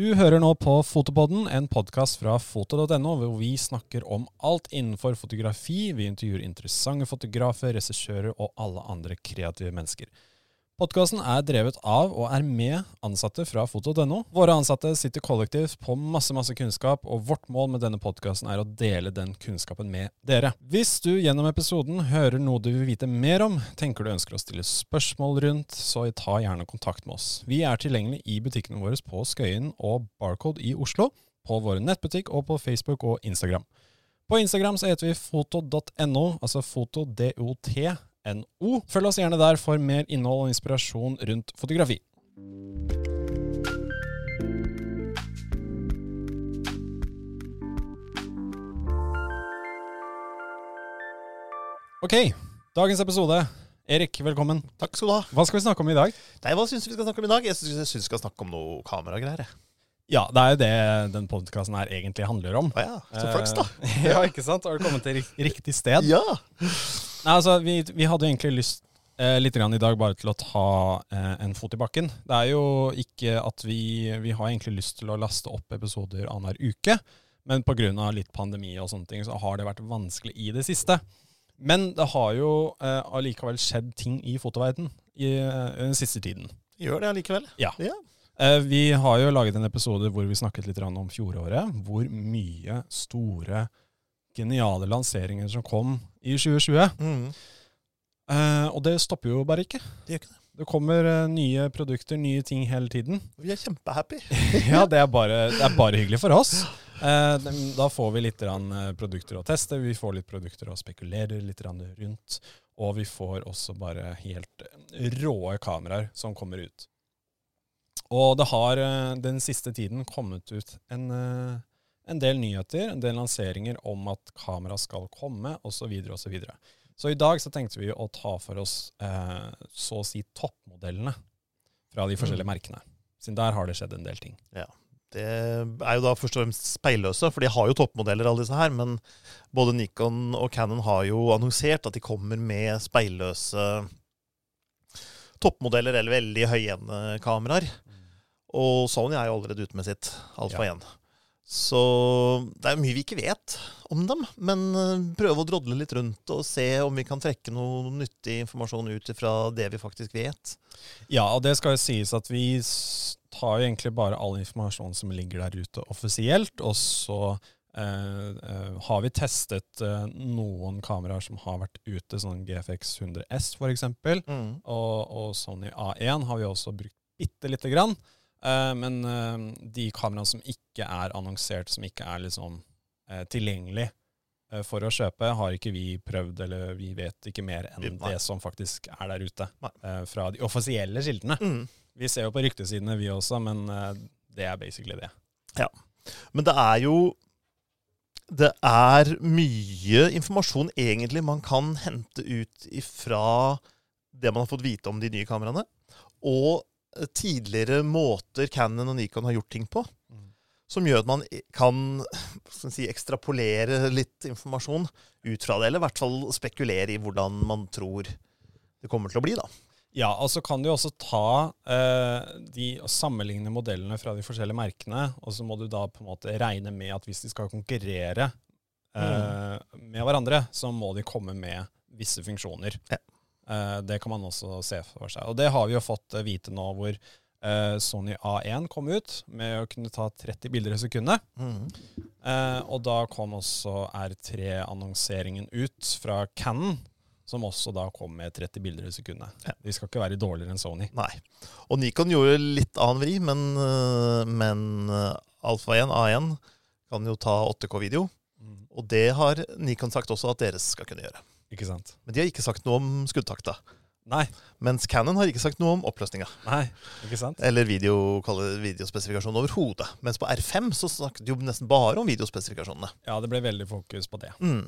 Du hører nå på Fotopodden, en podkast fra foto.no, hvor vi snakker om alt innenfor fotografi. Vi intervjuer interessante fotografer, regissører og alle andre kreative mennesker. Podkasten er drevet av og er med ansatte fra foto.no. Våre ansatte sitter kollektivt på masse masse kunnskap, og vårt mål med denne podkasten er å dele den kunnskapen med dere. Hvis du gjennom episoden hører noe du vil vite mer om, tenker du ønsker å stille spørsmål rundt, så ta gjerne kontakt med oss. Vi er tilgjengelig i butikkene våre på Skøyen og Barcode i Oslo, på våre nettbutikk og på Facebook og Instagram. På Instagram så heter vi foto.no, altså foto.dot no. Følg oss gjerne der for mer innhold og inspirasjon rundt fotografi. Ok, dagens episode. Erik, velkommen. Takk skal du ha. Hva skal vi snakke om i dag? Nei, Hva syns du vi skal snakke om i dag? Jeg syns vi skal snakke om noe kameragreier. Ja, det er jo det den podkasten her egentlig handler om. Ah, ja, så flaks, da. Ja, ikke sant? Har du kommet til riktig sted? Ja. Nei, altså, vi, vi hadde egentlig lyst eh, litt grann i dag bare til å ta eh, en fot i bakken. Det er jo ikke at vi Vi har egentlig lyst til å laste opp episoder annenhver uke, men pga. litt pandemi og sånne ting, så har det vært vanskelig i det siste. Men det har jo eh, allikevel skjedd ting i fotoverdenen i eh, den siste tiden. Gjør det allikevel. Ja. ja. Eh, Vi har jo laget en episode hvor vi snakket litt om fjoråret. Hvor mye store, geniale lanseringer som kom i 2020. Mm. Eh, og det stopper jo bare ikke. Det gjør ikke det. Det kommer eh, nye produkter, nye ting hele tiden. Vi er kjempehappy. Ja, det er bare, det er bare hyggelig for oss. Eh, da får vi litt rann, eh, produkter å teste, vi får litt produkter å spekulere litt rann, rundt. Og vi får også bare helt eh, råe kameraer som kommer ut. Og det har eh, den siste tiden kommet ut en, en del nyheter, en del lanseringer om at kamera skal komme, osv. osv. Så, så i dag så tenkte vi å ta for oss eh, så å si toppmodellene fra de forskjellige Mm. merkene. Siden der har det skjedd en del ting. Det er jo da først og fremst speilløse, for de har jo toppmodeller, alle disse her. Men både Nikon og Canon har jo annonsert at de kommer med speilløse toppmodeller eller veldig høyende kameraer. Og Sony er jo allerede ute med sitt Alfa 1. Så det er mye vi ikke vet om dem. Men eh, prøve å drodle litt rundt og se om vi kan trekke noe nyttig informasjon ut fra det vi faktisk vet. Ja, og det skal jo sies at vi tar jo egentlig bare all informasjon som ligger der ute offisielt, og så eh, eh, har vi testet eh, noen kameraer som har vært ute, sånn GFX 100S for eksempel, og, og Sony A1 har vi også brukt bitte lite grann. Eh, men eh, de kameraene som ikke er annonsert, som ikke er liksom eh, tilgjengelig for å kjøpe, har ikke vi prøvd, eller vi vet ikke mer enn nei. det som faktisk er der ute. Nei. fra de offisielle kildene. Mm. Vi ser jo på ryktesidene, vi også, men det er basically det. Ja. Men det er jo Det er mye informasjon egentlig man kan hente ut ifra det man har fått vite om de nye kameraene, og tidligere måter Canon og Nikon har gjort ting på. Som gjør at man kan si, ekstrapolere litt informasjon ut fra det, eller i hvert fall spekulere i hvordan man tror det kommer til å bli. da. Ja, og så kan du også ta eh, de sammenligne modellene fra de forskjellige merkene, og så må du da på en måte regne med at hvis de skal konkurrere eh, med hverandre, så må de komme med visse funksjoner. Ja. Eh, det kan man også se for seg. Og det har vi jo fått eh, vite nå hvor eh, Sony A1 kom ut med å kunne ta 30 bilder i sekundet. Mm. og da kom også R3-annonseringen ut fra Cannon, som også da kom med 30 bilder i sekundet. Ja. De skal ikke være dårligere enn Sony. Nei. Og Nikon gjorde litt annen vri, men, men Alfa 1, A1, kan jo ta 8K-video. Og det har Nikon sagt også at deres skal kunne gjøre. Ikke sant? Men de har ikke sagt noe om skuddtakta. Nei. Mens Canon har ikke sagt noe om oppløsninga. Nei, ikke sant? Eller video, videospesifikasjon overhodet. Mens på R5 så snakket de jo nesten bare om videospesifikasjonene. Ja, det ble veldig fokus på det. Mm.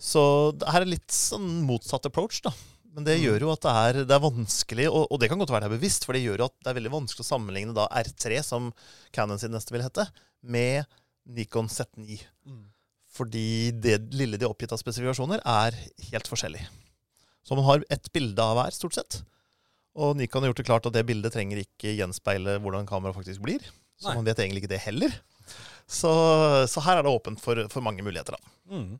Så det her er litt sånn motsatt approach, da. Men det Mm. gjør jo at det er, det er vanskelig, og, og det kan godt være det er bevisst, for det gjør jo at det er veldig vanskelig å sammenligne da R3, som Canon sin neste vil hete, med Nikon Z9. Fordi det lille de har oppgitt av spesifikasjoner, er helt forskjellig. Så man har ett bilde av hver, stort sett. Og Nikon har gjort det klart at det bildet trenger ikke gjenspeile hvordan kameraet faktisk blir. Så Nei. man vet egentlig ikke det heller. Så, så her er det åpent for, for mange muligheter. da. Mm.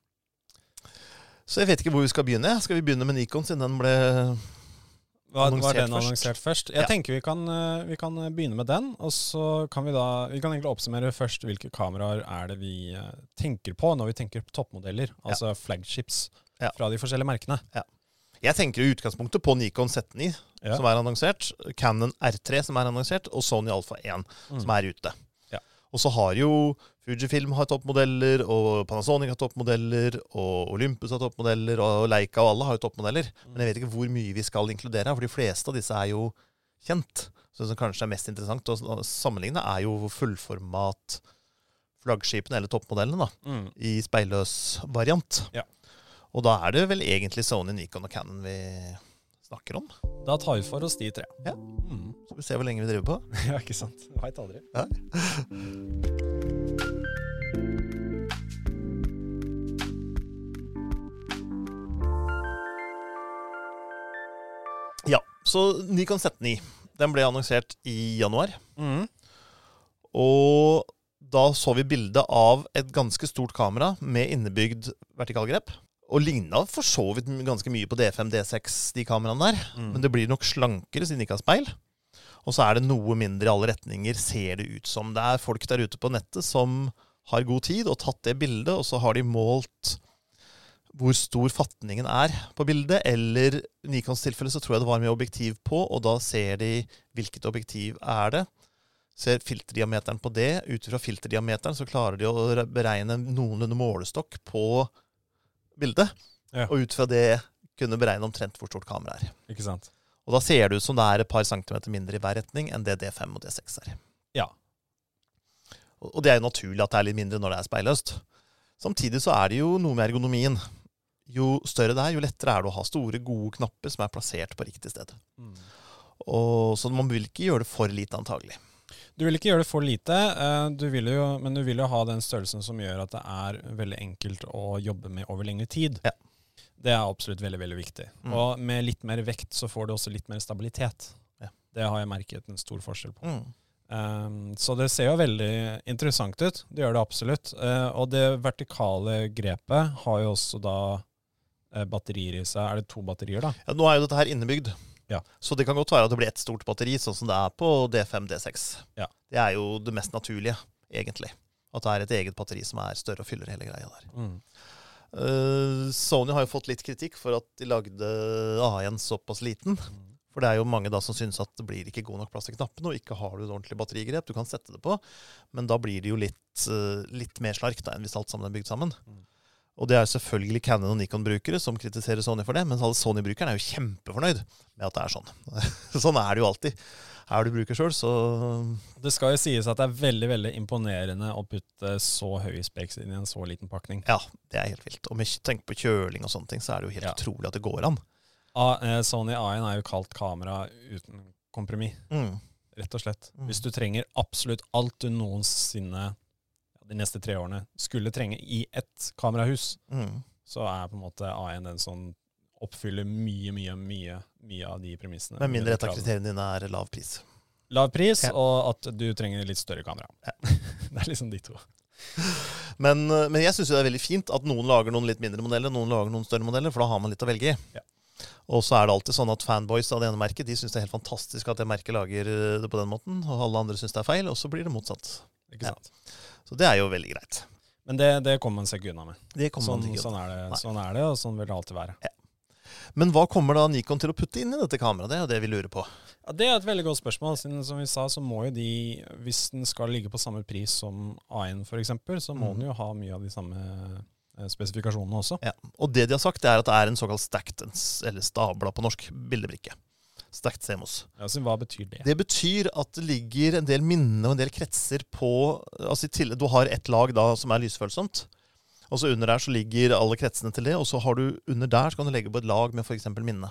Så jeg vet ikke hvor vi skal begynne. Skal vi begynne med Nikon, siden den ble Var, var den annonsert først? Jeg Ja. tenker vi kan, eh, vi kan begynne med den. Og så kan vi da Vi kan egentlig oppsummere først hvilke kameraer er det vi eh, tenker på når vi tenker toppmodeller, altså flagships Ja. fra de forskjellige merkene. Jeg tenker i utgangspunktet på Nikon Z9, Ja. som er annonsert, Canon R3, som er annonsert, og Sony Alpha 1, Mm. som er ute. Og så har jo Fujifilm har toppmodeller, og Panasonic har toppmodeller, og Olympus har toppmodeller, og Leica og alle har jo toppmodeller. Mm. Men jeg vet ikke hvor mye vi skal inkludere, for de fleste av disse er jo kjent. Så det som kanskje er mest interessant å sammenligne, er jo fullformat flaggskipene, eller toppmodellene, da, Mm. i speilløs variant. Ja. Og da er det vel egentlig Sony, Nikon og Canon vi snakker om. Da tar vi for oss de tre. Ja. Mm. Så vi ser hvor lenge vi driver på. ja, ikke sant. Veit aldri. Ja, så Nikon Z9 den ble annonsert i januar. Mm. Og da så vi bilde av et ganske stort kamera med innebygd vertikalgrep. Og ligna for så vidt ganske mye på D5, D6, de kameraene der. Mm. Men det blir nok slankere siden de ikke har speil. Og så er det noe mindre i alle retninger, ser det ut som. Det er folk der ute på nettet som har god tid og tatt det bildet, og så har de målt hvor stor fatningen er på bildet. Eller i Nikons tilfelle så tror jeg det var med objektiv på, og da ser de hvilket objektiv er det. Ser filterdiameteren på det. Ut fra filterdiameteren så klarer de å beregne noenlunde målestokk på bildet. Ja. Og ut fra det kunne beregne omtrent hvor stort kameraet er. Ikke sant. Og da ser det ut som det er et par centimeter mindre i hver retning enn det D5 og D6 er. Ja. Og og det er jo naturlig at det er litt mindre når det er speilløst. Samtidig så er det jo noe med ergonomien. Jo større det er, jo lettere er det å ha store, gode knapper som er plassert på riktig sted. Mm. Og, så man vil ikke gjøre det for lite, antagelig. Du vil ikke gjøre det for lite, eh, du jo, men du vil jo ha den størrelsen som gjør at det er veldig enkelt å jobbe med over lengre tid. Ja. Det er absolutt veldig veldig viktig. Mm. Og med litt mer vekt så får du også litt mer stabilitet. Ja. Det har jeg merket en stor forskjell på. Mm. Um, så det ser jo veldig interessant ut. Det gjør det absolutt. Uh, og det vertikale grepet har jo også da eh, batterier i seg. Er det to batterier, da? Ja, nå er jo dette her innebygd. Ja. Så det kan godt være at det blir ett stort batteri, sånn som det er på D5, D6. Ja. Det er jo det mest naturlige, egentlig. At det er et eget batteri som er større og fyller hele greia der. Mm. Uh, Sony har jo fått litt kritikk for at de lagde A1 såpass liten. For det er jo mange da som syns at det blir ikke god nok plass til knappene, og ikke har du et ordentlig batterigrep du kan sette det på. Men da blir det jo litt, uh, litt mer slark da, enn hvis alt sammen er bygd sammen. Mm. Og det er selvfølgelig Canon og Nikon-brukere som kritiserer Sony for det, mens alle Sony-brukerne er jo kjempefornøyd med at det er sånn. sånn er det jo alltid. Er du bruker sjøl, så Det skal jo sies at det er veldig veldig imponerende å putte så høy speks inn i en så liten pakning. ja, det er helt vilt. Og med tenk på kjøling og sånne ting, så er det jo helt Ja. utrolig at det går an. A, eh, Sony A1 er jo kalt kamera uten kompromiss, Mm. rett og slett. Mm. Hvis du trenger absolutt alt du noensinne de neste tre årene skulle trenge i ett kamerahus, Mm. så er på en måte A1 den som oppfyller mye, mye, mye, mye av de premissene. Med mindre et av kriteriene dine er lav pris. Lav pris, Ja. og at du trenger litt større kamera. Ja. det er liksom de to. Men, eh, men jeg syns det er veldig fint at noen lager noen litt mindre modeller, noen lager noen større modeller, for da har man litt å velge i. Ja. Og så er det alltid sånn at fanboys av det ene merket de syns det er helt fantastisk at det merket lager eh, det på den måten, og alle andre syns det er feil, og så blir det motsatt. Ikke Ja. Så det er jo veldig greit. Men det, det kommer man seg ikke unna med. Det kommer Sånn, man ikke sånn, er det, sånn er det, og sånn vil det alltid være. Men hva kommer da Nikon til å putte inn i dette kameraet? Det er jo det vi lurer på. Ja, Det er et veldig godt spørsmål. Siden som vi sa, så må jo de, hvis den skal ligge på samme pris som A1 f.eks., så må mm. den jo ha mye av de samme eh, spesifikasjonene også. Ja. Og det de har sagt, det er at det er en såkalt stacked, eller stabla på norsk, bildebrikke. Stacked CMOS. Ja, så hva betyr det? Det betyr at det ligger en del minne og en del kretser på altså Du har ett lag da som er lysfølsomt. Og så under der så ligger alle kretsene til det. Og så har du under der så kan du legge på et lag med f.eks. minne.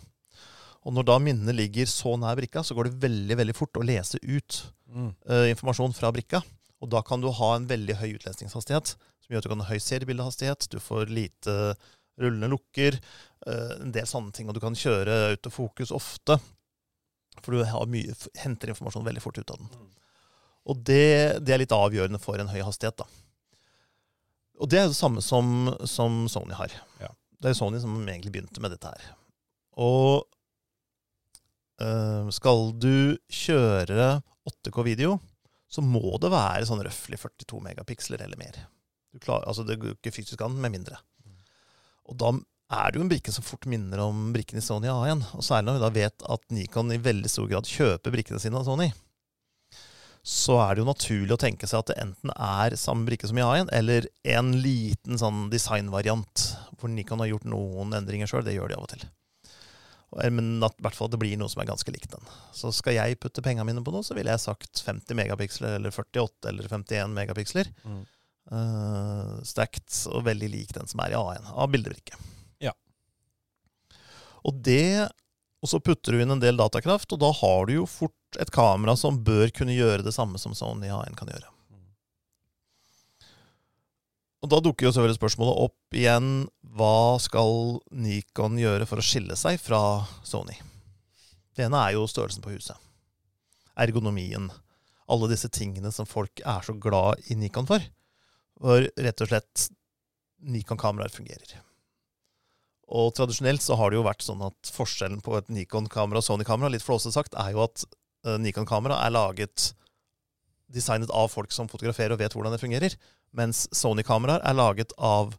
Og når da minnet ligger så nær brikka, så går det veldig veldig fort å lese ut Mm. uh, informasjon fra brikka. Og da kan du ha en veldig høy utlesningshastighet, som gjør at du kan ha høy seriebildehastighet. Du får lite rullende lukker, uh, en del sånne ting. Og du kan kjøre autofokus ofte, for du har mye, henter informasjon veldig fort ut av den. Og det, det er litt avgjørende for en høy hastighet, da. Og det er jo det samme som, som Sony har. Ja. Det er Sony som egentlig begynte med dette her. Og øh, skal du kjøre 8K-video, så må det være sånn røftlig 42 megapiksler eller mer. Du klar, altså det går ikke fysisk an med mindre. Og da er det jo en brikke som fort minner om brikken i Sony A1. Og særlig når vi da vet at Nikon i veldig stor grad kjøper brikkene sine av Sony. Så er det jo naturlig å tenke seg at det enten er samme brikke som i A1, eller en liten sånn designvariant hvor Nikon har gjort noen endringer sjøl. Det gjør de av og til. Men at, i hvert fall at det blir noe som er ganske likt den. Så skal jeg putte pengene mine på noe, så ville jeg sagt 50 megapiksler eller 48 eller 51 megapiksler. Mm. Uh, stacked og veldig lik den som er i A1 av bildebrikke. Og det Og så putter du inn en del datakraft, og da har du jo fort et kamera som bør kunne gjøre det samme som Sony A1 kan gjøre. Og da dukker jo selvfølgelig spørsmålet opp igjen hva skal Nikon gjøre for å skille seg fra Sony? Det ene er jo størrelsen på huset. Ergonomien. Alle disse tingene som folk er så glad i Nikon for. Hvor rett og slett Nikon-kameraer fungerer. Og tradisjonelt så har det jo vært sånn at forskjellen på et Nikon-kamera og Sony-kamera, litt flåsete sagt, er jo at eh, Nikon-kamera er laget designet av folk som fotograferer og vet hvordan det fungerer, mens Sony-kameraer er laget av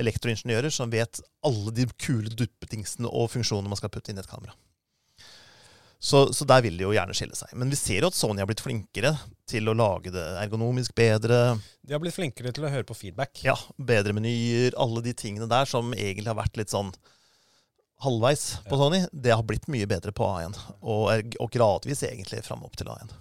elektroingeniører som vet alle de kule duppetingsene og funksjonene man skal putte inn i et kamera. Så, så der vil de jo gjerne skille seg. Men vi ser jo at Sony har blitt flinkere til å lage det ergonomisk bedre. De har blitt flinkere til å høre på feedback. Ja, bedre menyer, alle de tingene der som egentlig har vært litt sånn halvveis på Ja. Sony, det har blitt mye bedre på A1. Og, er, og gradvis egentlig fram opp til A1.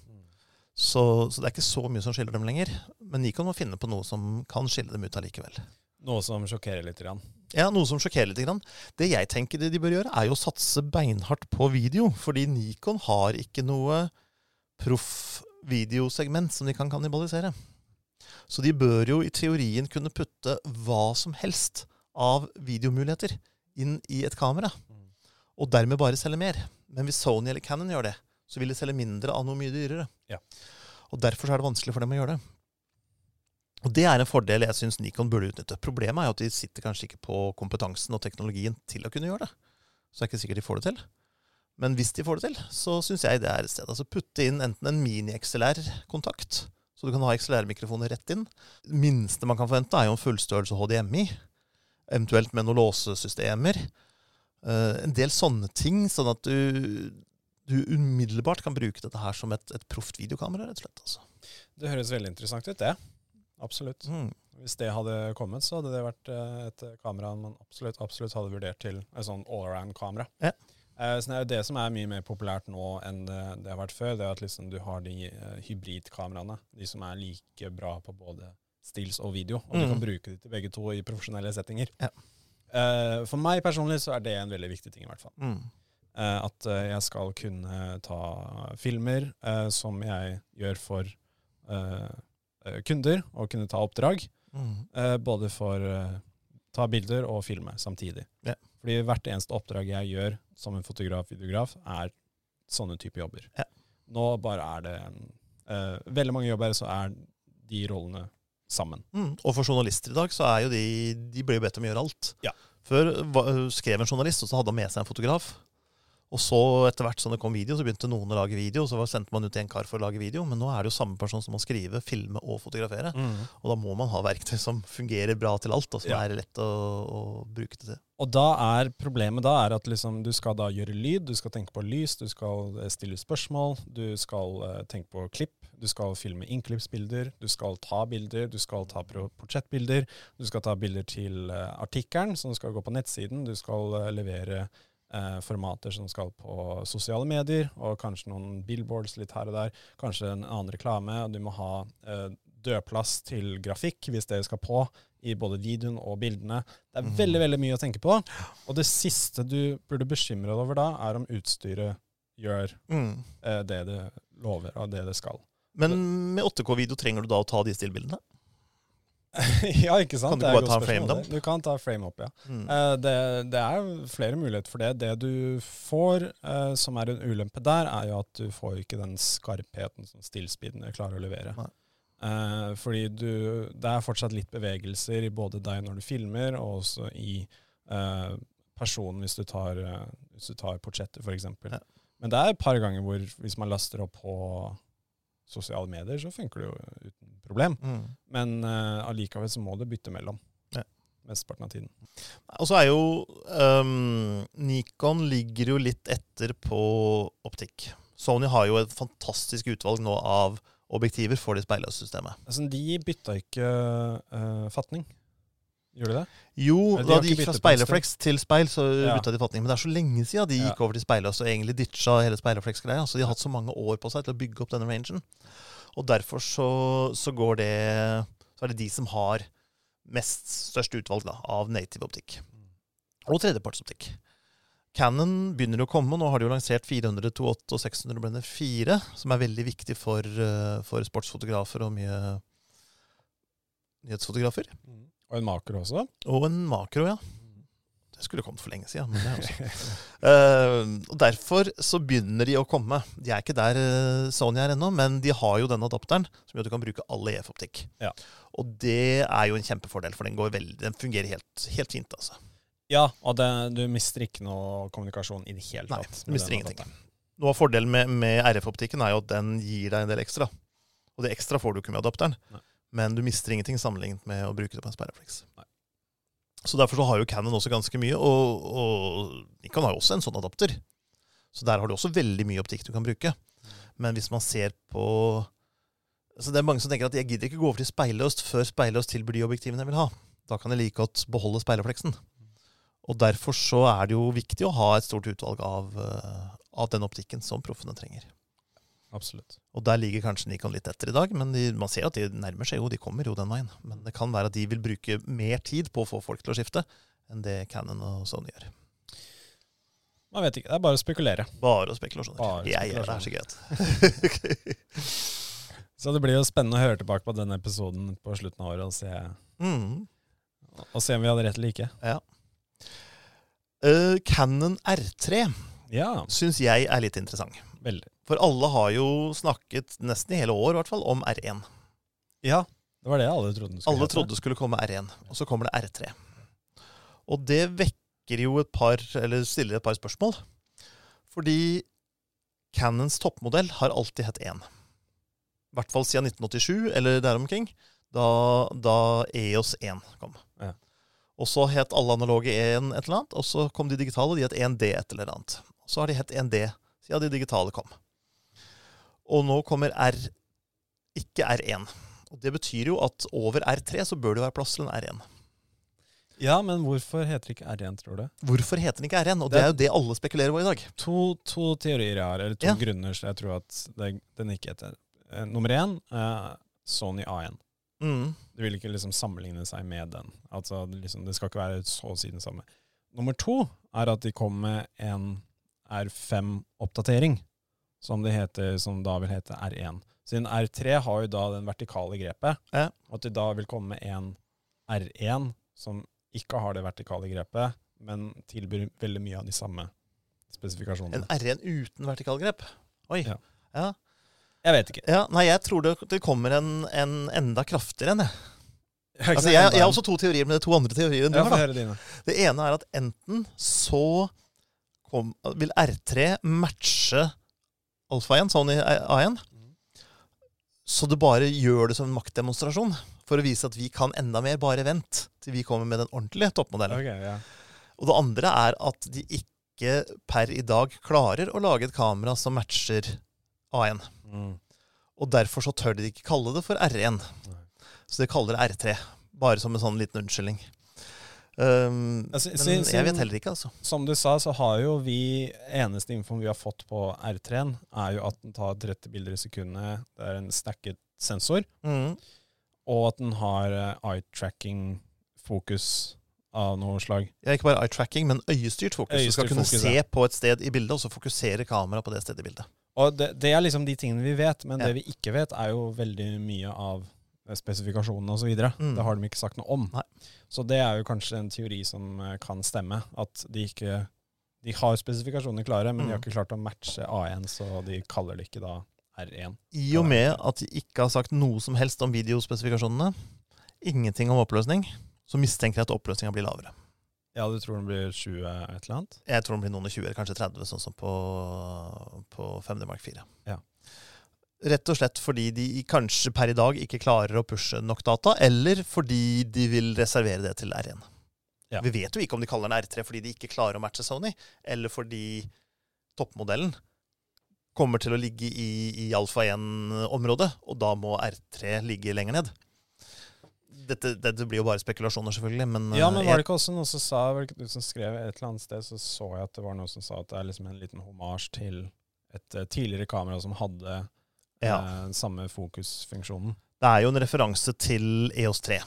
Så, så det er ikke så mye som skiller dem lenger. Men Nikon må finne på noe som kan skille dem ut allikevel. Noe som sjokkerer litt. Grann. Ja, Noe som sjokkerer litt. Grann. Det jeg tenker de bør gjøre, er jo å satse beinhardt på video. Fordi Nikon har ikke noe proff videosegment som de kan kannibalisere. Så de bør jo i teorien kunne putte hva som helst av videomuligheter inn i et kamera. Og dermed bare selge mer. Men hvis Sony eller Canon gjør det, så vil de selge mindre av noe mye dyrere. Ja. Og derfor så er det vanskelig for dem å gjøre det. Og det er en fordel jeg syns Nikon burde utnytte. Problemet er jo at de sitter kanskje ikke på kompetansen og teknologien til å kunne gjøre det. Så det er ikke sikkert de får det til. Men hvis de får det til, så syns jeg det er et sted. Altså putte inn enten en mini-XLR-kontakt, så du kan ha XLR-mikrofoner rett inn. Det minste man kan forvente, er jo en fullstørrelse HDMI. Eventuelt med noen låsesystemer. Eh, en del sånne ting, sånn at du, du umiddelbart kan bruke dette her som et, et proft videokamera, rett og slett. Altså. Det høres veldig interessant ut, det. Absolutt. Mm. Hvis det hadde kommet, så hadde det vært eh, et kamera man absolutt, absolutt hadde vurdert til et sånn allround-kamera. Ja. Eh, Så det er jo det som er mye mer populært nå enn det, det har vært før. Det er at liksom du har de eh, hybridkameraene. De som er like bra på både stills og video. Og du Mm. kan bruke de til begge to i profesjonelle settinger. Ja. Eh, For meg personlig så er det en veldig viktig ting, i hvert fall. Mm. At jeg skal kunne ta filmer som jeg gjør for kunder, og kunne ta oppdrag. Mm. Eh, både for uh, ta bilder og filme samtidig. Ja. Fordi hvert eneste oppdrag jeg gjør som en fotograf-videograf, er sånne type jobber. Ja. Nå bare er det uh, Veldig mange jobber, så er de rollene sammen. Mm. Og for journalister i dag, så er jo de De blir bedt om å gjøre alt. Ja. Før skrev en journalist, og så hadde han med seg en fotograf. Og så etter hvert som det kom video, så begynte noen å lage video. Så sendte man ut en kar for å lage video. Men nå er det jo samme person som må skrive, filme og fotografere. Og da må man ha verktøy som fungerer bra til alt, og som Ja. er lett å, å bruke det til. Og da er problemet da er at liksom, du skal da gjøre lyd, du skal tenke på lys, du skal eh, stille spørsmål, du skal uh, tenke på klipp, du skal filme innklippsbilder, du skal ta bilder, du skal ta portrettbilder, du skal ta bilder til uh, artikkelen som skal gå på nettsiden, du skal uh, levere eh, formater som skal på sosiale medier, og kanskje noen billboards litt her og der, kanskje en annen reklame, og du må ha eh, dødplass til grafikk hvis det skal på i både videoen og bildene. Det er mm. veldig veldig mye å tenke på. Og det siste du burde bekymre deg over da, er om utstyret gjør eh, det det lover og det det skal. Men med 8K-video trenger du da å ta de stillbildene? ja, ikke sant? Kan du bare ta en frame dump? Du kan ta frame up, ja. Mm. Uh, det, det er flere muligheter for det. Det du får uh, som er en ulempe der, er jo at du får ikke den skarpheten som stillspeedene klarer å levere. Eh, fordi du, det er fortsatt litt bevegelser i både deg når du filmer, og også i personen hvis du tar, uh, hvis du tar portrettet, f.eks. Ja. Men det er et par ganger hvor hvis man laster opp på sosiale medier, så funker det jo uten problem. Mm. Men uh, allikevel så må du bytte mellom. Ja. Mesteparten av tiden. Og så er jo um, Nikon ligger jo litt etter på optikk. Sony har jo et fantastisk utvalg nå av objektiver for det speilløse systemet. Altså, de bytta ikke uh, fatning. Gjorde de det? Jo, de da de gikk fra speilrefleks til speil, så Ja. bytta de fatning. Men det er så lenge siden de gikk Ja. over til speilløs og egentlig ditcha hele speilrefleksgreia. Så de har hatt så mange år på seg til å bygge opp denne rangen. Og derfor så, så går det Så er det de som har mest størst utvalg da, av native optikk. Og tredjepartsoptikk. Canon begynner å komme. Nå har de jo lansert 400, 208 og 600 Blender 4, som er veldig viktig for, eh, for sportsfotografer og mye nyhetsfotografer. Og en makro også. Og en makro, ja. Det skulle kommet for lenge siden. Men det også. uh, og Derfor så begynner de å komme. De er ikke der eh, Sony er ennå, men de har jo denne adapteren som gjør at du kan bruke all EF-optikk. Ja. Og det er jo en kjempefordel, for den, går veldig, den fungerer helt, helt fint. altså. Ja, og det, du mister ikke noe kommunikasjon i det hele tatt. Nei, du mister ingenting. adapteren. Noe av fordelen med, med RF-optikken er jo at den gir deg en del ekstra. Og det ekstra får du ikke med adapteren. Nei. Men du mister ingenting sammenlignet med å bruke det på en sperreflex. Nei. Så derfor så har jo Canon også ganske mye, og, og Nikon har jo også en sånn adapter. Så der har du også veldig mye optikk du kan bruke. Men hvis man ser på Så Det er mange som tenker at jeg gidder ikke gå over til speilløst før speilløst tilbyr de objektivene jeg vil ha. Da kan jeg like godt beholde speilrefleksen. Og derfor så er det jo viktig å ha et stort utvalg av, eh, av den optikken som proffene trenger. Absolutt. Og der ligger kanskje Nikon litt etter i dag, men de, man ser at de nærmer seg jo, de kommer jo den veien. Men det kan være at de vil bruke mer tid på å få folk til å skifte enn det Canon og Sony gjør. Man vet ikke. Det er bare å spekulere. Bare spekulasjoner. Bare jeg gjør det, er så greit. Så det blir jo spennende å høre tilbake på denne episoden på slutten av året og se, mm. og se om vi hadde rett eller ikke. Eh, Canon R3 Ja, syns jeg er litt interessant. veldig. For alle har jo snakket nesten i hele år i hvert fall, om R1. Ja, det var det alle trodde skulle Alle trodde trodde skulle komme R1, og så kommer det R3. Og det vekker jo et par, eller stiller et par spørsmål. Fordi Canons toppmodell har alltid hett 1. I hvert fall siden 1987, eller der omkring, da, da EOS 1 kom. Ja. Og så het alle analoge 1 et eller annet, og så kom de digitale, og de het 1D et eller annet. Så har de hett 1D siden de digitale kom. Og nå kommer R, ikke R1. Og Det betyr jo at over R3 så bør det være plass til en R1. Ja, men hvorfor heter det ikke R1, tror du? Hvorfor heter den ikke R1? Og Det- det er jo det alle spekulerer på i dag. To, to teorier jeg har, eller to Ja. grunner så jeg tror at det, den ikke heter. Eh, nummer én, er Sony A1. Mm. Det vil ikke liksom sammenligne seg med den. Altså, det liksom, det skal ikke være så å si den samme. Nummer to er at de kom med en R5-oppdatering, som, det heter, som da vil hete R1. Siden R3 har jo da den vertikale grepet, Ja. og at de da vil komme med en R1 som ikke har det vertikale grepet, men tilbyr veldig mye av de samme spesifikasjonene. En R1 uten vertikalgrep. Oi. Ja. Ja. Jeg vet ikke. ja. Nei, jeg tror det, det kommer en, en enda kraftigere en. jeg. Jeg Altså, jeg, jeg har også to teorier, men det er to andre teorier enn du har. da. Det ene er at enten så kom, vil R3 matche Alfa 1, Sony A1, så du bare gjør det som en maktdemonstrasjon for å vise at vi kan enda mer. Bare vent til vi kommer med den ordentlige toppmodellen. Okay, ja. Og det andre er at de ikke per i dag klarer å lage et kamera som matcher A1. Mm. Og derfor så tør de ikke kalle det for R1. Nei. Så de kaller det R3. Bare som en sånn liten unnskyldning. Um, Altså, men siden- jeg vet heller ikke, altså. Som du sa, så har jo vi Eneste infoen vi har fått på R3-en, er jo at den tar 30 bilder i sekundet. Det er en stacket sensor. Mm. Og at den har eh, eye-tracking-fokus av noe slag. Ja, ikke bare eye-tracking, men øyestyrt fokus. du skal kunne fokus, se ja. på et sted i bildet, og så fokusere kameraet på det stedet i bildet. Og det, det er liksom de tingene vi vet, men Ja. det vi ikke vet, er jo veldig mye av spesifikasjonene osv. Mm. Det har de ikke sagt noe om. Nei. Så det er jo kanskje en teori som eh, kan stemme. At de ikke De har spesifikasjonene klare, men de har Mm. ikke klart å matche A1, så de kaller det ikke da R1. I og med at de ikke har sagt noe som helst om videospesifikasjonene, ingenting om oppløsning, så mistenker jeg at oppløsninga blir lavere. Ja, du tror den blir 20 et eller annet? Jeg tror den blir noen og 20, eller kanskje 30, sånn som på, på 5D Mark 4. Ja. Rett og slett fordi de kanskje per i dag ikke klarer å pushe nok data, eller fordi de vil reservere det til R1. Ja. Vi vet jo ikke om de kaller den R3 fordi de ikke klarer å matche Sony, eller fordi toppmodellen kommer til å ligge i, i alfa 1-området, og da må R3 ligge lenger ned. Dette, dette blir jo bare spekulasjoner, selvfølgelig, men Ja, men eh, var det ikke også noe som sa du som skrev et eller annet sted, så så jeg at det var noe som sa at det er liksom en liten homasj til et eh, tidligere kamera som hadde Ja. eh, samme fokusfunksjonen. Det er jo en referanse til EOS 3.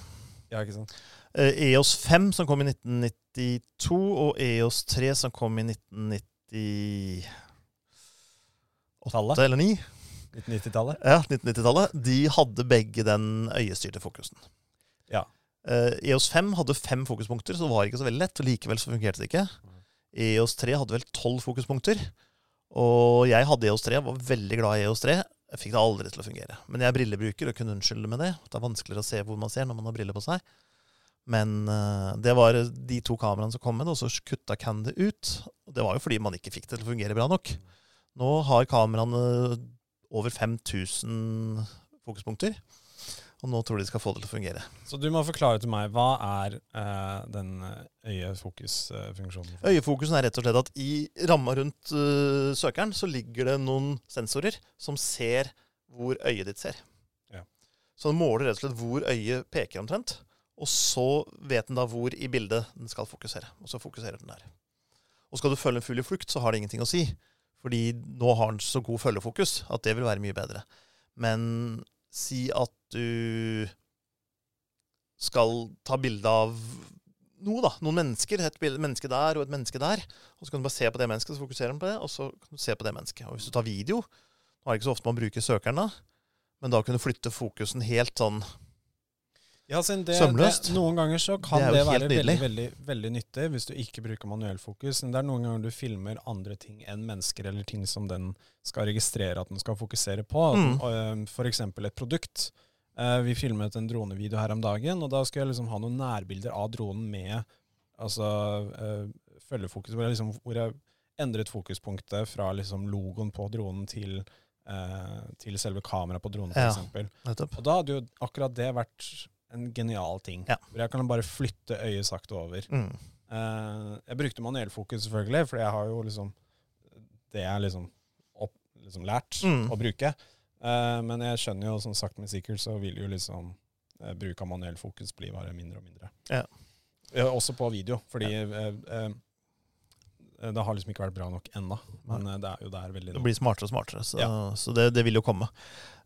Ja, ikke sant? Eh, EOS 5 som kom i 1992, og EOS 3 som kom i 1998 Tallet? eller 9. 1990-tallet? Ja, 1990-tallet. De hadde begge den øyestyrte fokusen. Ja. Eh, EOS 5 hadde fem fokuspunkter, så det var ikke så veldig lett. Og likevel så fungerte det ikke. EOS 3 hadde vel tolv fokuspunkter. Og jeg hadde EOS 3, var veldig glad i EOS 3. Jeg fikk det aldri til å fungere. Men jeg er brillebruker og kunne unnskylde med det. Det er vanskeligere å se hvor man ser når man har briller på seg. Men eh, det var de to kameraene som kom med det, og så kutta Candy ut. Det var jo fordi man ikke fikk det til å fungere bra nok. Nå har kameraene over 5000 fokuspunkter. Og nå tror de skal få det til å fungere. Så du må forklare til meg, hva er eh, den øyefokusfunksjonen? Øyefokusen er rett og slett at i ramma rundt uh, søkeren så ligger det noen sensorer som ser hvor øyet ditt ser. Ja. Så den måler rett og slett hvor øyet peker omtrent. Og så vet den da hvor i bildet den skal fokusere. Og så fokuserer den der. Og skal du følge en fugl i flukt, så har det ingenting å si. Fordi nå har den så god følgefokus at det vil være mye bedre. Men si at du skal ta bilde av noe, da. Noen mennesker. Et menneske der og et menneske der. Og så kan du bare se på det mennesket, så fokuserer den på det, og så kan du se på det mennesket. Og hvis du tar video Nå er det ikke så ofte man bruker søkeren da, men da kunne flytte fokusen helt sånn Ja, det, Sømløst. Det, noen ganger så kan Det det, være veldig, veldig, veldig nyttig hvis du ikke bruker manuellfokus. Men det er noen ganger du filmer andre ting enn mennesker, eller ting som den skal registrere at den skal fokusere på. Mm. F.eks. et produkt. Eh, Vi filmet en dronevideo her om dagen, og da skulle jeg liksom ha noen nærbilder av dronen med altså, følgefokus, hvor jeg, liksom, hvor jeg endret fokuspunktet fra liksom logoen på dronen til, til selve kameraet på dronen, Ja. f.eks. Og da hadde jo akkurat det vært en genial ting. Ja. Hvor jeg kan bare flytte øyet sakte over. Mm. Eh, jeg brukte manuell fokus selvfølgelig, for jeg har jo liksom Det jeg liksom, opp, liksom lært Mm. å bruke. Eh, men jeg skjønner jo som sagt med sikkert, så vil jo liksom eh, bruk av manuell fokus bli bare mindre og mindre. Ja. Eh, også på video, fordi eh, eh, det har liksom ikke vært bra nok ennå. Men eh, det er jo der veldig Det blir smartere og smartere, så, Ja. så det, det vil jo komme.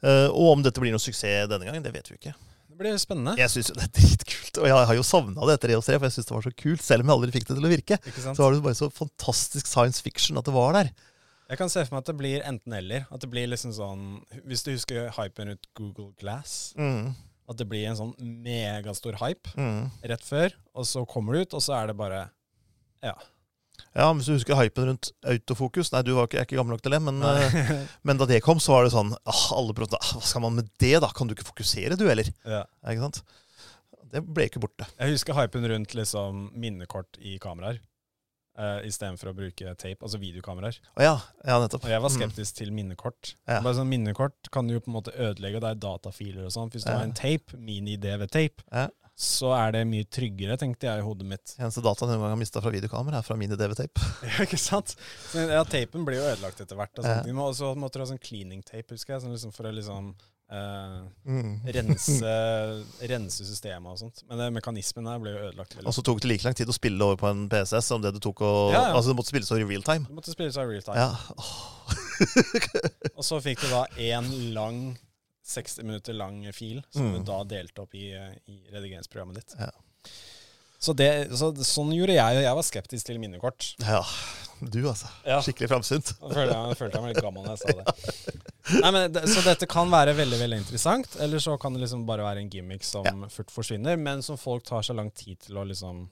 Uh, og om dette blir noe suksess denne gangen, det vet vi ikke. Det blir spennende. Jeg syns jo det er dritkult, og jeg har jo savna det etter EOS3, for jeg syns det var så kult, selv om jeg aldri fikk det til å virke. Så var det bare så fantastisk science fiction at det var der. Jeg kan se for meg at det blir enten-eller. At det blir liksom sånn Hvis du husker hypen rundt Google Glass. Mm. At det blir en sånn megastor hype Mm. rett før, og så kommer det ut, og så er det bare Ja. Ja, Hvis du husker hypen rundt autofokus Nei, du var ikke, er ikke gammel nok til det, men, eh, men da det kom, så var det sånn ah, alle prøvde, ah, Hva skal man med det, da? Kan du ikke fokusere, du, heller? ja. Ikke sant? Det ble ikke borte. Jeg husker hypen rundt liksom minnekort i kameraer. Uh, Istedenfor å bruke tape, altså videokameraer. Å ja. Ja, nettopp. Og jeg var Mm. skeptisk til minnekort. Ja. Bare sånn Minnekort kan du jo på en måte ødelegge, det er datafiler og sånn. Hvis du Ja. har en tape, mini-DV-tape, Ja. Så er det mye tryggere, tenkte jeg i hodet mitt. Eneste data jeg har mista fra videokamera, er fra mini-DV-tape. Ja, ikke sant? Så, ja, tapen blir jo ødelagt etter hvert. Og sånt. Ja. Må, så måtte du ha sånn cleaning tape, husker jeg, sånn liksom for å liksom eh, Mm. rense, rense systemet og sånt. Men det, mekanismen her ble jo ødelagt. veldig. Og så tok det like lang tid å spille over på en PCS som det du tok å Ja, ja. Altså det måtte spilles over i real time. Du måtte spille seg real time. Ja. Oh. Og så fikk du da én lang 60 minutter lang fil, som Mm. du da delte opp i, i redigeringsprogrammet ditt. Ja. Så, det, så sånn gjorde jeg, og jeg var skeptisk til minnekort. ja. Du, altså. Ja. Skikkelig framsynt. Følte jeg, følte jeg meg litt gammel når jeg sa det. Nei, men Så dette kan være veldig veldig interessant, eller så kan det liksom bare være en gimmick som Ja. fort forsvinner, men som folk tar så lang tid til å liksom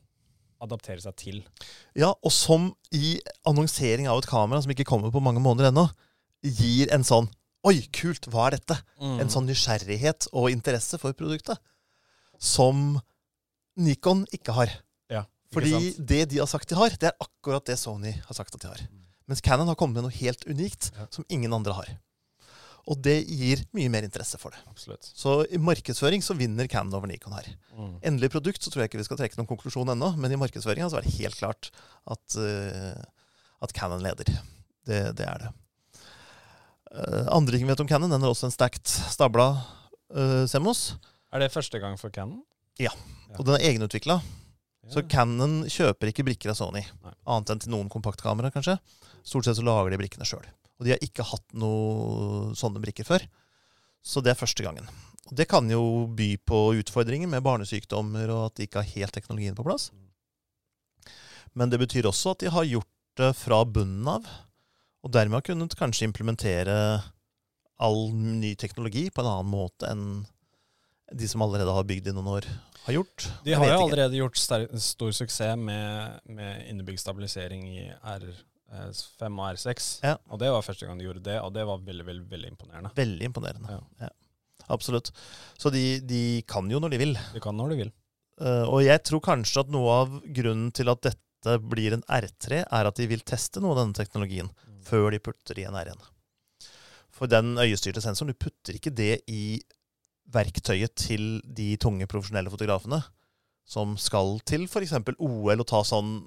adaptere seg til. Ja, og som i annonsering av et kamera som ikke kommer på mange måneder ennå, gir en sånn Oi, kult, hva er dette? Mm. En sånn nysgjerrighet og interesse for produktet. Som Nikon ikke har. ja, ikke Fordi sant? det de har sagt de har, det er akkurat det Sony har sagt at de har. Mens Canon har kommet med noe helt unikt Ja. som ingen andre har. Og det gir mye mer interesse for det. Absolutt. Så i markedsføring så vinner Canon over Nikon her. Mm. Endelig produkt så tror jeg ikke vi skal trekke noen konklusjon ennå, men i markedsføringa så er det helt klart at, uh, at Canon leder. Det, det er det. Eh, andre ting vi vet om Canon, den er også en stacked stabla uh, Semos. Er det første gang for Canon? Og den er egenutvikla. Så Cannon kjøper ikke brikker av Sony. Nei. Annet enn til noen kompaktkamera, kanskje. Stort sett så lager de brikkene sjøl. Og de har ikke hatt noe sånne brikker før. Så det er første gangen. Og det kan jo by på utfordringer med barnesykdommer og at de ikke har helt teknologien på plass. Men det betyr også at de har gjort det fra bunnen av. Og dermed har kunnet kanskje implementere all ny teknologi på en annen måte enn de som allerede har bygd i noen år, har gjort. De har jo jo ikke. allerede gjort stor suksess med, med innebygd stabilisering i R5 og R6. Ja. Og det var første gang de gjorde det, og det var veldig, veldig, veldig imponerende. Veldig imponerende. Ja. Ja. Absolutt. Så de, de kan jo når de vil. De kan når de vil. Uh, og jeg tror kanskje at noe av grunnen til at dette blir en R3, er at de vil teste noe av denne teknologien Mm. Før de putter i en R1. For den øyestyrte sensoren, du putter ikke det i verktøyet til de tunge profesjonelle fotografene som skal til f.eks. OL og ta sånn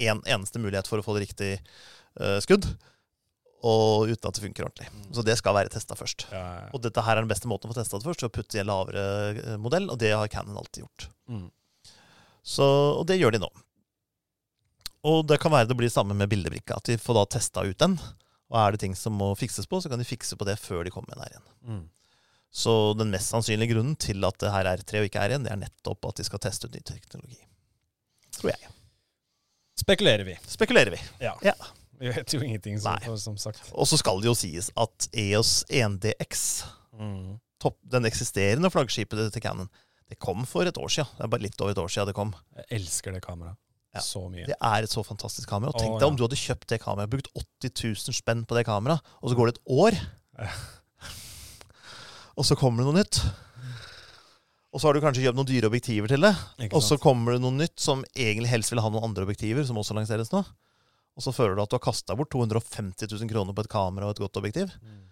en eneste mulighet for å få det riktig uh, skudd, og uten at det funker ordentlig. Så det skal være testa først. Ja, Og dette her er den beste måten å få testa det først, ved å putte i en lavere eh, modell, og det har Canon alltid gjort. mm. Så, og det gjør de nå. Og det kan være det blir samme med bildebrikka, at de får da testa ut den. Og er det ting som må fikses på, så kan de fikse på det før de kommer med en R1. Mm. Så den mest sannsynlige grunnen til at det her er R3 og ikke R1, det er nettopp at de skal teste ut ny teknologi. Tror jeg. Spekulerer vi. Spekulerer vi. Ja. Ja. Vi vet jo ingenting, som, Nei. som sagt. Og så skal det jo sies at EOS 1DX, Mm. topp, den eksisterende flaggskipet til Canon, det kom for et år siden. Det er bare litt over et år siden det kom. Jeg elsker det kameraet. Ja. Så mye. Det er et så fantastisk kamera. Og tenk deg om du hadde kjøpt det kameraet, brukt 80 000 spenn på det kameraet, og så går det et år, og så kommer det noe nytt. Og så har du kanskje kjøpt noen dyre objektiver til det, og så kommer det noe nytt som egentlig helst vil ha noen andre objektiver, som også lanseres nå. Og så føler du at du har kasta bort 250 000 kroner på et kamera og et godt objektiv. Mm.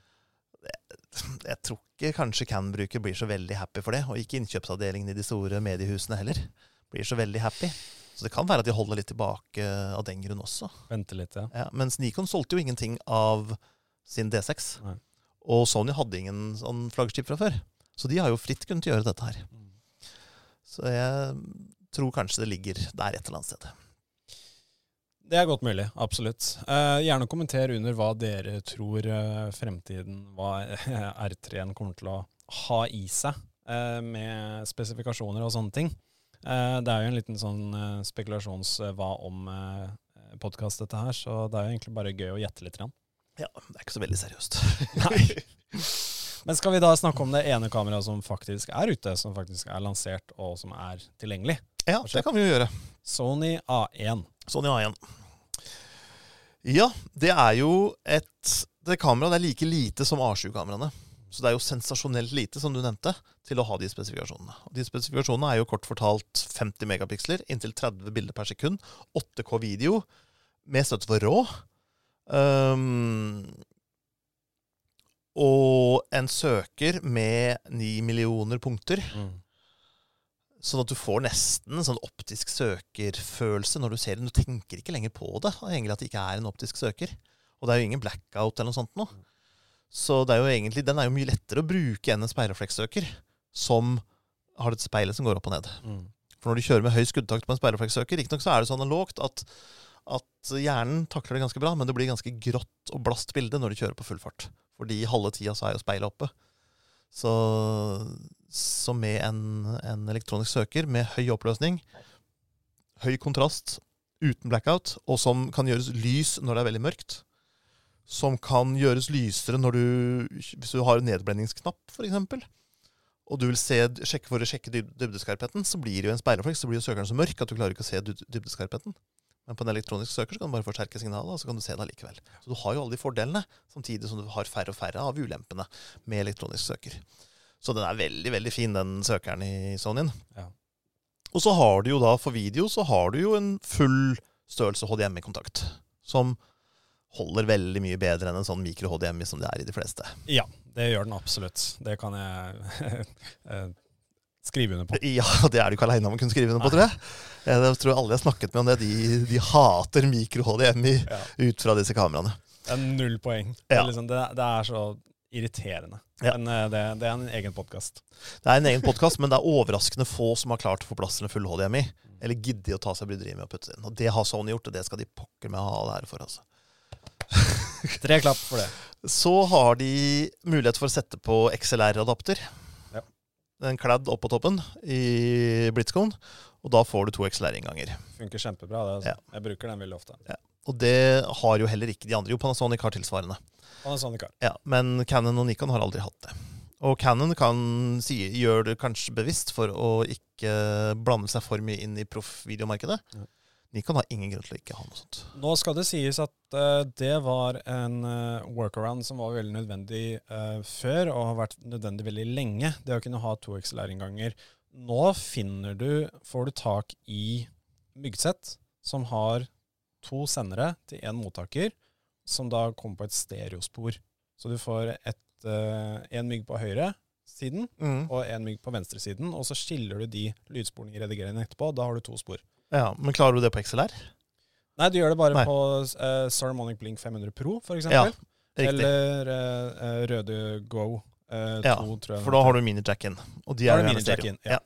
Jeg tror ikke kanskje Can-bruker blir så veldig happy for det, og ikke innkjøpsavdelingen i de store mediehusene heller blir så veldig happy. Så det kan være at de holder litt tilbake av den grunn også. Vente litt, ja. Ja, mens Nikon solgte jo ingenting av sin D6. Nei. Og Sony hadde ingen sånn flaggskip fra før. Så de har jo fritt kunnet gjøre dette her. Mm. Så jeg tror kanskje det ligger der et eller annet sted. Det er godt mulig, absolutt. Eh, gjerne kommenter under hva dere tror eh, fremtiden, hva R3-en kommer til å ha i seg eh, med spesifikasjoner og sånne ting. Eh, det er jo en liten sånn eh, spekulasjons-hva om-podkast, dette her, så det er jo egentlig bare gøy å gjette litt. Grann. Ja, Det er ikke så veldig seriøst. Nei. Men skal vi da snakke om det ene kameraet som faktisk er ute, som faktisk er lansert og som er tilgjengelig? Ja, det kan vi jo gjøre. Sony A1. Sony A1. Ja, det er jo et Det kameraet det er like lite som A7-kameraene. Så det er jo sensasjonelt lite, som du nevnte, til å ha de spesifikasjonene. Og de spesifikasjonene er jo kort fortalt 50 megapiksler, inntil 30 bilder per sekund, 8K video, med støtte for rå. Um, og en søker med 9 millioner punkter. Sånn at du får nesten en sånn optisk søkerfølelse når du ser den. Du tenker ikke lenger på det, egentlig at det ikke er en optisk søker. Og det er jo ingen blackout eller noe sånt nå. Så det er jo egentlig, den er jo mye lettere å bruke enn en speilreflekssøker som har et speil som går opp og ned. Mm. For når du kjører med høy skuddtakt på en speilreflekssøker, riktignok så er det så analogt at, at hjernen takler det ganske bra, men det blir ganske grått og blast bilde når du kjører på full fart. Fordi halve tida så er jo speilet oppe. Så, så med en, en elektronisk søker med høy oppløsning, høy kontrast, uten blackout, og som kan gjøres lys når det er veldig mørkt, som kan gjøres lysere når du, hvis du har en nedblendingsknapp, f.eks. Og du vil se, sjekke for å sjekke dybdeskarpheten, så blir det jo en speilrefleks, så blir jo søkeren så mørk at du klarer ikke å se dybdeskarpheten. Men på en elektronisk søker så kan du bare forsterke signalet, og så kan du se det allikevel. Så du har jo alle de fordelene, samtidig som du har færre og færre av ulempene med elektronisk søker. Så den er veldig, veldig fin, den søkeren i Sonyen. Ja. Og så har du jo da, for video, så har du jo en full størrelse HDMI-kontakt. Som holder veldig mye bedre enn en sånn mikro-HDMI som det er i de fleste. Ja, det gjør den absolutt. Det kan jeg eh, skrive under på. Ja, det er du ikke aleine om å kunne skrive under på, tror jeg. Jeg tror alle jeg har snakket med om det, de, de hater mikro-HDMI Ja. ut fra disse kameraene. Det er null poeng. Det, er liksom, det, det er så irriterende. Ja. Men eh, det, det er en egen podkast. Det er en egen podkast, men det er overraskende få som har klart å få plass til en full HDMI. Eller gidder å ta seg bryderiet med å putte det inn. Og det har Sony gjort, og det skal de pokker meg ha det her for. altså. Tre klapp for det. Så har de mulighet for å sette på XLR-adapter. Ja. En kladd opp på toppen i BlitzCon, og da får du to XLR-innganger. Funker kjempebra. Det, altså. Ja. Jeg bruker den veldig ofte. Og det har jo heller ikke de andre. Jo, Panasonic har tilsvarende. Panasonic har. Ja, Men Canon og Nikon har aldri hatt det. Og Canon kan si, gjør det kanskje bevisst for å ikke blande seg for mye inn i proffvideomarkedet. Ja. Nikon har ingen grunn til å ikke ha noe sånt. Nå skal det sies at uh, det var en uh, workaround som var veldig nødvendig uh, før, og har vært nødvendig veldig lenge. Det å kunne ha to XLR-innganger. Nå finner du, får du tak i myggsett som har to sendere til én mottaker, som da kommer på et stereospor. Så du får én en mygg på høyre siden og en mygg på venstre siden, og så skiller du de lydsporene i redigeringen etterpå. Da har du to spor. Ja, Men klarer du det på XLR? Nei, du gjør det bare Nei. på uh, Saramonic Blink 500 Pro, for Ja, riktig. Eller eh, eh, Røde Go eh, 2, tror jeg. For da har du minijack-in. Og de er jo gjerne ja.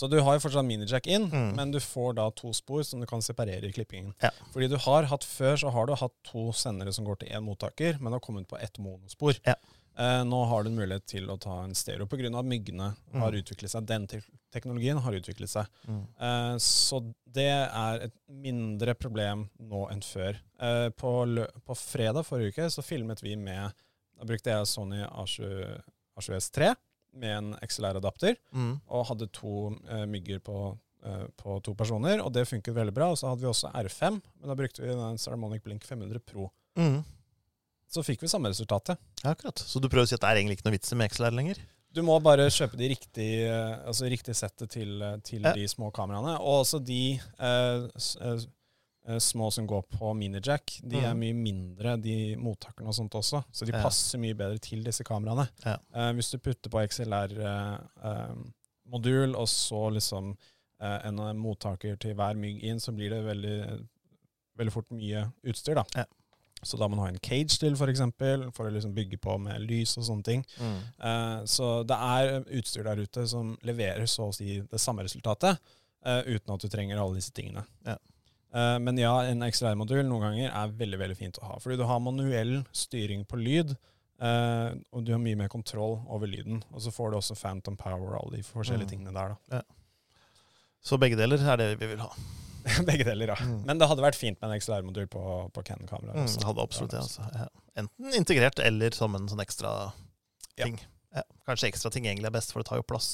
Så du har jo fortsatt minijack in, Mm. men du får da to spor som du kan separere i klippingen. Ja. Fordi du har hatt før, så har du hatt to sendere som går til én mottaker, men har kommet på ett monospor. Ja. Eh, nå har du en mulighet til å ta en stereo pga. at myggene har Mm. utviklet seg. Den te teknologien har utviklet seg. Mm. Eh, så det er et mindre problem nå enn før. Eh, på, på fredag forrige uke så filmet vi med Da brukte jeg Sony A7, A7S3 med en XLR-adapter, Mm. og hadde to eh, mygger på, eh, på to personer, og det funket veldig bra. Og så hadde vi også R5, men da brukte vi den Ceremonic Blink 500 Pro. Mm. Så fikk vi samme resultatet. Ja, akkurat. Så du prøver å si at det er egentlig ikke noe vits i med XLR lenger? Du må bare kjøpe de riktige, eh, altså riktige settet til, eh, til Ja. de små kameraene. Og også de eh, eh, eh, små som går på minijack. De er Mhm. mye mindre, de mottakerne og sånt også. Så de Ja. passer mye bedre til disse kameraene. Ja. Eh, hvis du putter på XLR-modul, og så liksom eh, en eh, mottaker til hver mygg inn, så blir det veldig, veldig fort mye utstyr, da. Ja. Så da må man ha en cage til, for eksempel, for å liksom bygge på med lys og sånne ting. Mm. Uh, så det er utstyr der ute som leverer så å si det samme resultatet, uh, uten at du trenger alle disse tingene. Ja. Uh, men ja, en XLR-modul noen ganger er veldig veldig fint å ha. Fordi du har manuell styring på lyd, eh, og du har mye mer kontroll over lyden. Og så får du også Phantom Power og alle de forskjellige Mm. tingene der. da. Så begge deler er det vi vil ha. Begge deler, ja. Mm. Men det hadde vært fint med en XLR-modul på, på Canon-kameraer. Mm, det hadde absolutt det. Altså. Ja. Enten integrert eller som en sånn ekstra ting. Ja. Kanskje ekstra ting egentlig er best, for det tar jo plass.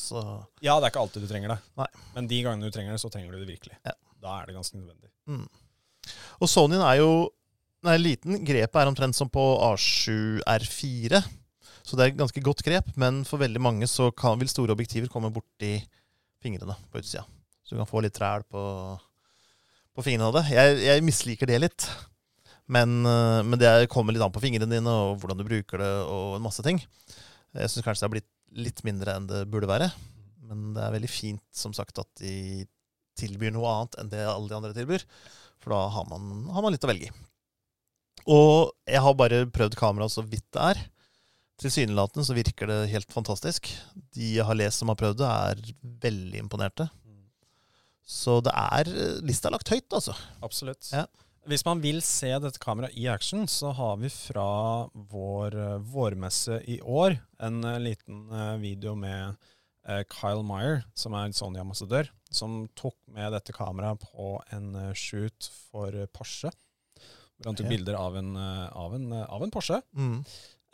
Ja, det er ikke alltid du trenger det. Nei. Men de gangene du trenger det, så trenger du det virkelig. Ja. Da er det ganske nødvendig. Mm. Og Sonyen er jo er liten. Grepet er omtrent som på A7 R4. Så det er et ganske godt grep, men for veldig mange så kan, vil store objektiver komme borti fingrene på utsida. Så du kan få litt træl på, på fingrene av det. Jeg, jeg misliker det litt. Men, øh, men det er- kommer litt an på fingrene dine og hvordan du bruker det og en masse ting. Jeg syns kanskje det har blitt litt mindre enn det burde være. Men det er veldig fint som sagt at de tilbyr noe annet enn det alle de andre tilbyr. For da har man, har man litt å velge i. Og jeg har bare prøvd kameraet så vidt det er. Tilsynelatende så virker det helt fantastisk. De jeg har lest som har prøvd det, er veldig imponerte. Så det er Lista er lagt høyt, altså. Absolutt. Ja. Hvis man vil se dette kameraet i action, så har vi fra vår eh, vårmesse i år en eh, liten eh, video med eh, Kyle Meyer, som er en Sony-ambassadør, som tok med dette kameraet på en eh, shoot for eh, Porsche. Hvor han tok bilder av en, eh, av en, eh, av en Porsche. Mm.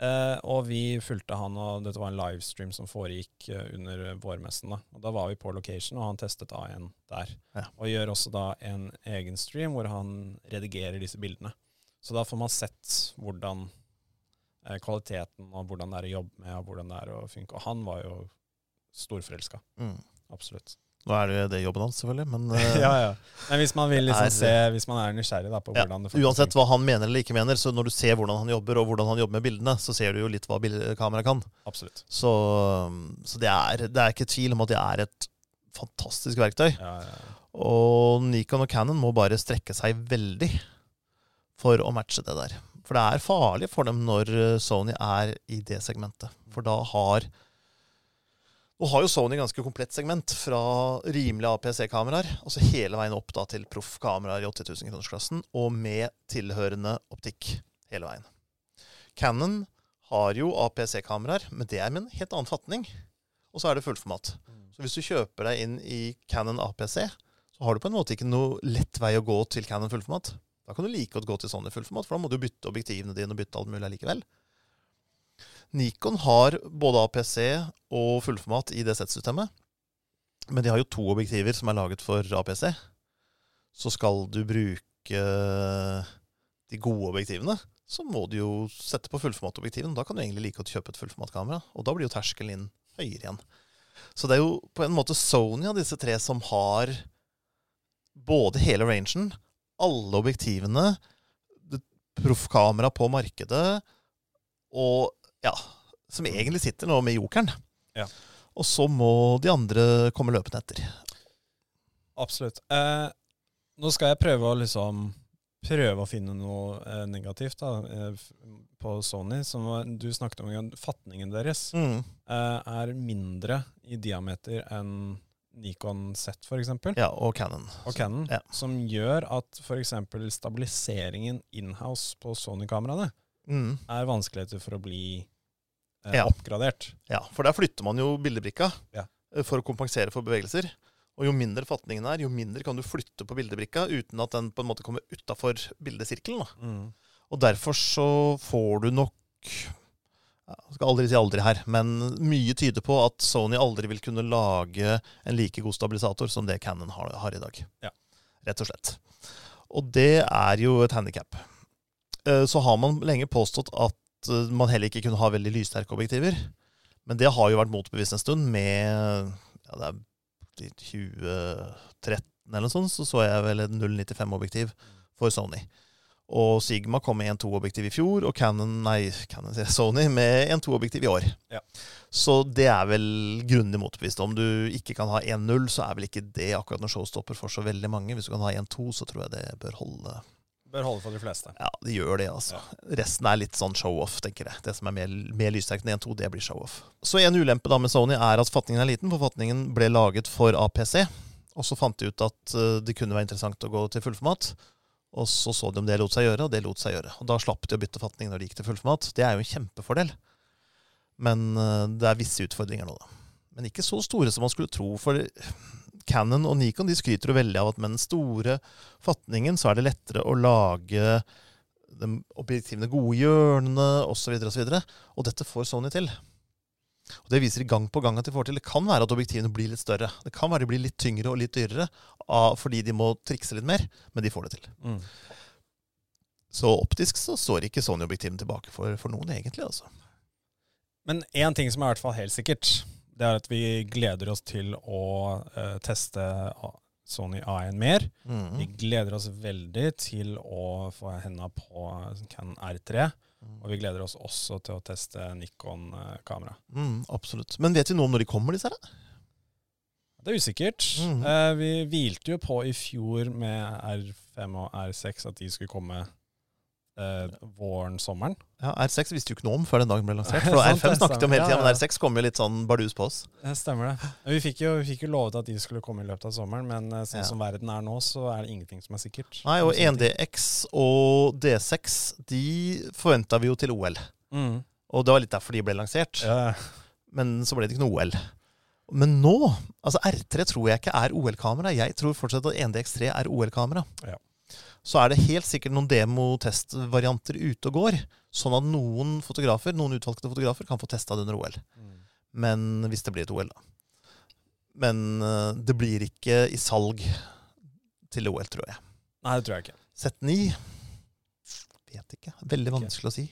Eh, og vi fulgte han, og dette var en livestream som foregikk eh, under vårmessen. Da. Og da var vi på location, og han testet A1 der. Ja. Og gjør også da en egen stream hvor han redigerer disse bildene. Så da får man sett hvordan eh, kvaliteten og hvordan det er å jobbe med, og hvordan det er å funke. Og han var jo storforelska. Mm. Absolutt. Nå er det jo det jobben hans, selvfølgelig, men eh, ja, ja. Men hvis man vil liksom Er- se, hvis man er nysgjerrig da, på Ja, hvordan det faktisk Uansett hva han mener eller ikke mener, så når du ser hvordan han jobber, og hvordan han jobber med bildene, så ser du jo litt hva kameraet kan. Absolutt. Så, så det, er, det er ikke tvil om at det er et fantastisk verktøy. Ja, ja, ja. Og Nikon og Canon må bare strekke seg veldig for å matche det der. For det er farlig for dem når eh, Sony er i det segmentet. For da har Nå har jo Sony ganske komplett segment, fra rimelige APC-kameraer, altså hele veien opp da til proffkameraer i 80 000 kronersklassen, og med tilhørende optikk hele veien. Canon har jo APC-kameraer, men det er med en helt annen fatning. Og så er det fullformat. Så hvis du kjøper deg inn i Canon APC, så har du på en måte ikke noe lett vei å gå til Canon fullformat. Da kan du like godt gå til Sony fullformat, for da må du bytte objektivene dine og bytte alt mulig likevel. Nikon har både APC og fullformat i det settsystemet. Men de har jo to objektiver som er laget for APC. Så skal du bruke de gode objektivene, så må du jo sette på fullformatobjektiven. Da kan du egentlig like godt kjøpe et fullformatkamera, og da blir jo terskelen inn høyere igjen. Så det er jo på en måte Sony av disse tre som har både hele rangen, alle objektivene, proffkamera på markedet, og ja, som egentlig sitter nå med jokeren. Ja. Og så må de andre komme løpende etter. Absolutt. Eh, nå skal jeg prøve å liksom Prøve å finne noe eh, negativt da, eh, på Sony. Som var- du snakket om, en fatningen deres Mm. eh, er mindre i diameter enn Nikon Z, for eksempel. Ja, og Canon. og Canon, Ja. som gjør at f.eks. stabiliseringen inhouse på Sony-kameraene Mm. er vanskeligheter for å bli eh, Ja. oppgradert. Ja, for der flytter man jo bildebrikka Ja. eh, for å kompensere for bevegelser. Og jo mindre fatningen er, jo mindre kan du flytte på bildebrikka uten at den på en måte kommer utafor bildesirkelen. Mm. Og derfor så får du nok Jeg skal aldri si aldri her, men mye tyder på at Sony aldri vil kunne lage en like god stabilisator som det Canon har, har i dag. Ja. Rett og slett. Og det er jo et handikap. Så har man lenge påstått at eh, man heller ikke kunne ha veldig lyssterke objektiver. Men det har jo vært motbevist en stund. Med ja, det er 2013 eller noe sånt, så så jeg vel et 095-objektiv for Sony. Og Sigma kom med 1.2-objektiv i fjor, og Canon, nei, Canon Sony med 1.2-objektiv i år. Ja. Så det er vel grundig motbevist. Om du ikke kan ha 1.0, så er vel ikke det akkurat noe showstopper for så veldig mange. Hvis du kan ha 1.2, så tror jeg det bør holde. Bør holde for de fleste. Ja, det gjør det, altså. Resten er litt sånn show-off, tenker jeg. Det som er mer, mer lyssterkt enn 1.2, det blir show-off. Så en ulempe da med Sony er at fatningen er liten, for fatningen ble laget for APC. Og så fant de ut at eh, det kunne være interessant å gå til fullformat. Og så så de om det lot seg gjøre, og det lot seg gjøre. Og da slapp de å bytte fatning når de gikk til fullformat. Det er jo en kjempefordel. Men eh, det er visse utfordringer nå, da. Men ikke så store som man skulle tro. For Canon og Nikon de skryter jo veldig av at med den store fatningen så er det lettere å lage de objektivene gode hjørnene osv. Og, så videre, og dette får Sony til. Og Det viser gang på gang at de får til. Det kan være at objektivene blir litt større. Det kan være de blir litt tyngre og litt dyrere av, fordi de må trikse litt mer, men de får det til. Mm. Så optisk så står ikke Sony-objektivene tilbake for, for noen, egentlig. altså. Men én ting som er i hvert fall helt sikkert, det er at vi gleder oss til å uh, teste Sony A1 mer. Vi Mm. gleder oss veldig til å få henda på Canon R3. Og vi gleder oss også til å teste Nikon-kamera. Mm, absolutt. Men vet vi noe om når de kommer, disse her? Det er usikkert. -hmm. Uh, vi hvilte jo på i fjor med R5 og R6 at de skulle komme eh, våren, sommeren. Ja, R6 visste jo ikke noe om før den dagen ble lansert. For Sant, R5 snakket om hele tida, Ja, men. R6 kom jo litt sånn bardus på oss. Det stemmer det. Vi fikk, jo, vi fikk jo lovet at de skulle komme i løpet av sommeren, men eh, sånn Ja. som verden er nå, så er det ingenting som er sikkert. Nei, og 1DX og D6 de forventa vi jo til OL. Mm. Og det var litt derfor de ble lansert. Ja. Men så ble det ikke noe OL. Men nå altså R3 tror jeg ikke er OL-kamera. Jeg tror fortsatt at 1DX3 er OL-kamera. Ja. Så er det helt sikkert noen demotestvarianter ute og går. Sånn at noen fotografer, noen utvalgte fotografer kan få testa det under OL. Men hvis det blir et OL, da. Men eh, det blir ikke i salg til OL, tror jeg. Nei, det tror jeg ikke. Sett 9 Vet ikke. Veldig vanskelig å si.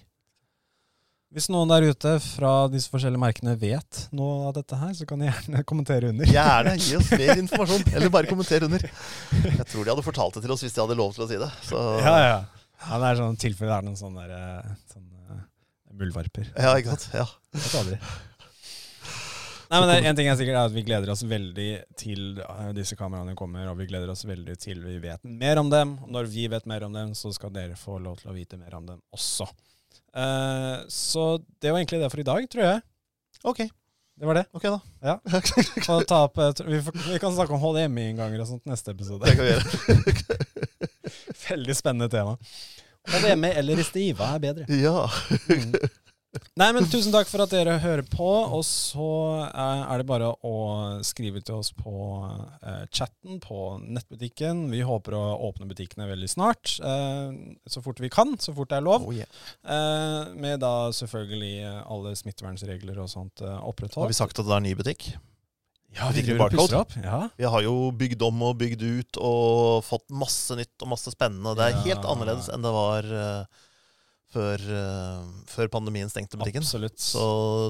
Hvis noen der ute fra disse forskjellige merkene vet noe av dette her, så kan de gjerne kommentere under. Gjerne gi oss mer informasjon, eller bare kommenter under. Jeg tror de hadde fortalt det til oss hvis de hadde lov til å si det. Så Ja, ja. ja det er sånn tilfelle det er noen sånne, der, eh, sånne muldvarper. Ja, ikke sant? Ja. Vet aldri. Nei, men det, En ting er sikkert er at vi gleder oss veldig til eh, disse kameraene kommer, og vi gleder oss veldig til vi vet mer om dem. Og når vi vet mer om dem, så skal dere få lov til å vite mer om dem også. Eh, så det var egentlig det for i dag, tror jeg. Ok, Det var det. ok da. Ja. Opp, eh, vi, får, vi kan snakke om HDMI-innganger og sånt neste episode. Det kan vi gjøre. Veldig spennende tema. HDMI eller Restiva er bedre. Ja. Mm. Nei, men tusen takk for at dere hører på. Og så eh, er det bare å skrive til oss på eh, chatten på nettbutikken. Vi håper å åpne butikkene veldig snart. Eh, så fort vi kan, så fort det er lov. Oh, yeah. Eh, med da selvfølgelig alle smittevernregler og sånt opprettholdt. Har vi sagt at det er ny butikk? Ja, vi driver og pusser opp. Ja. Vi har jo bygd om og bygd ut og fått masse nytt og masse spennende. Det er Ja. helt annerledes enn det var før, uh, før pandemien stengte butikken. Absolutt. Så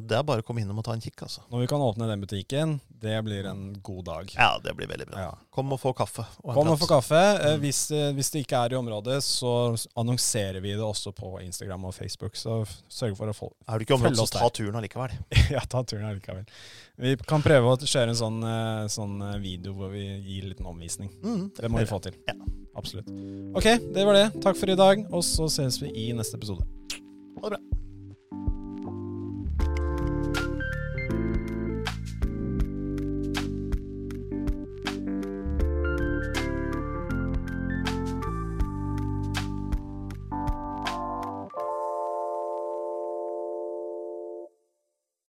det er bare å komme innom og ta en kikk, altså. Når vi kan åpne den butikken, det blir en god dag. Ja, det blir veldig bra. Ja. Kom og få kaffe. Og Kom og få kaffe. Eh, Mm. Hvis, eh, hvis det ikke er i området, så annonserer vi det også på Instagram og Facebook. Så sørg for å få Er du ikke i området, så ta turen allikevel. Ja, ta turen allikevel. Vi kan prøve å kjøre en sånn, eh, sånn eh, video hvor vi gir en liten omvisning. Mm, Det må vi få til. Ja. Absolutt. Ok, det var det. Takk for i dag, og så ses vi i neste episode. Ha det bra.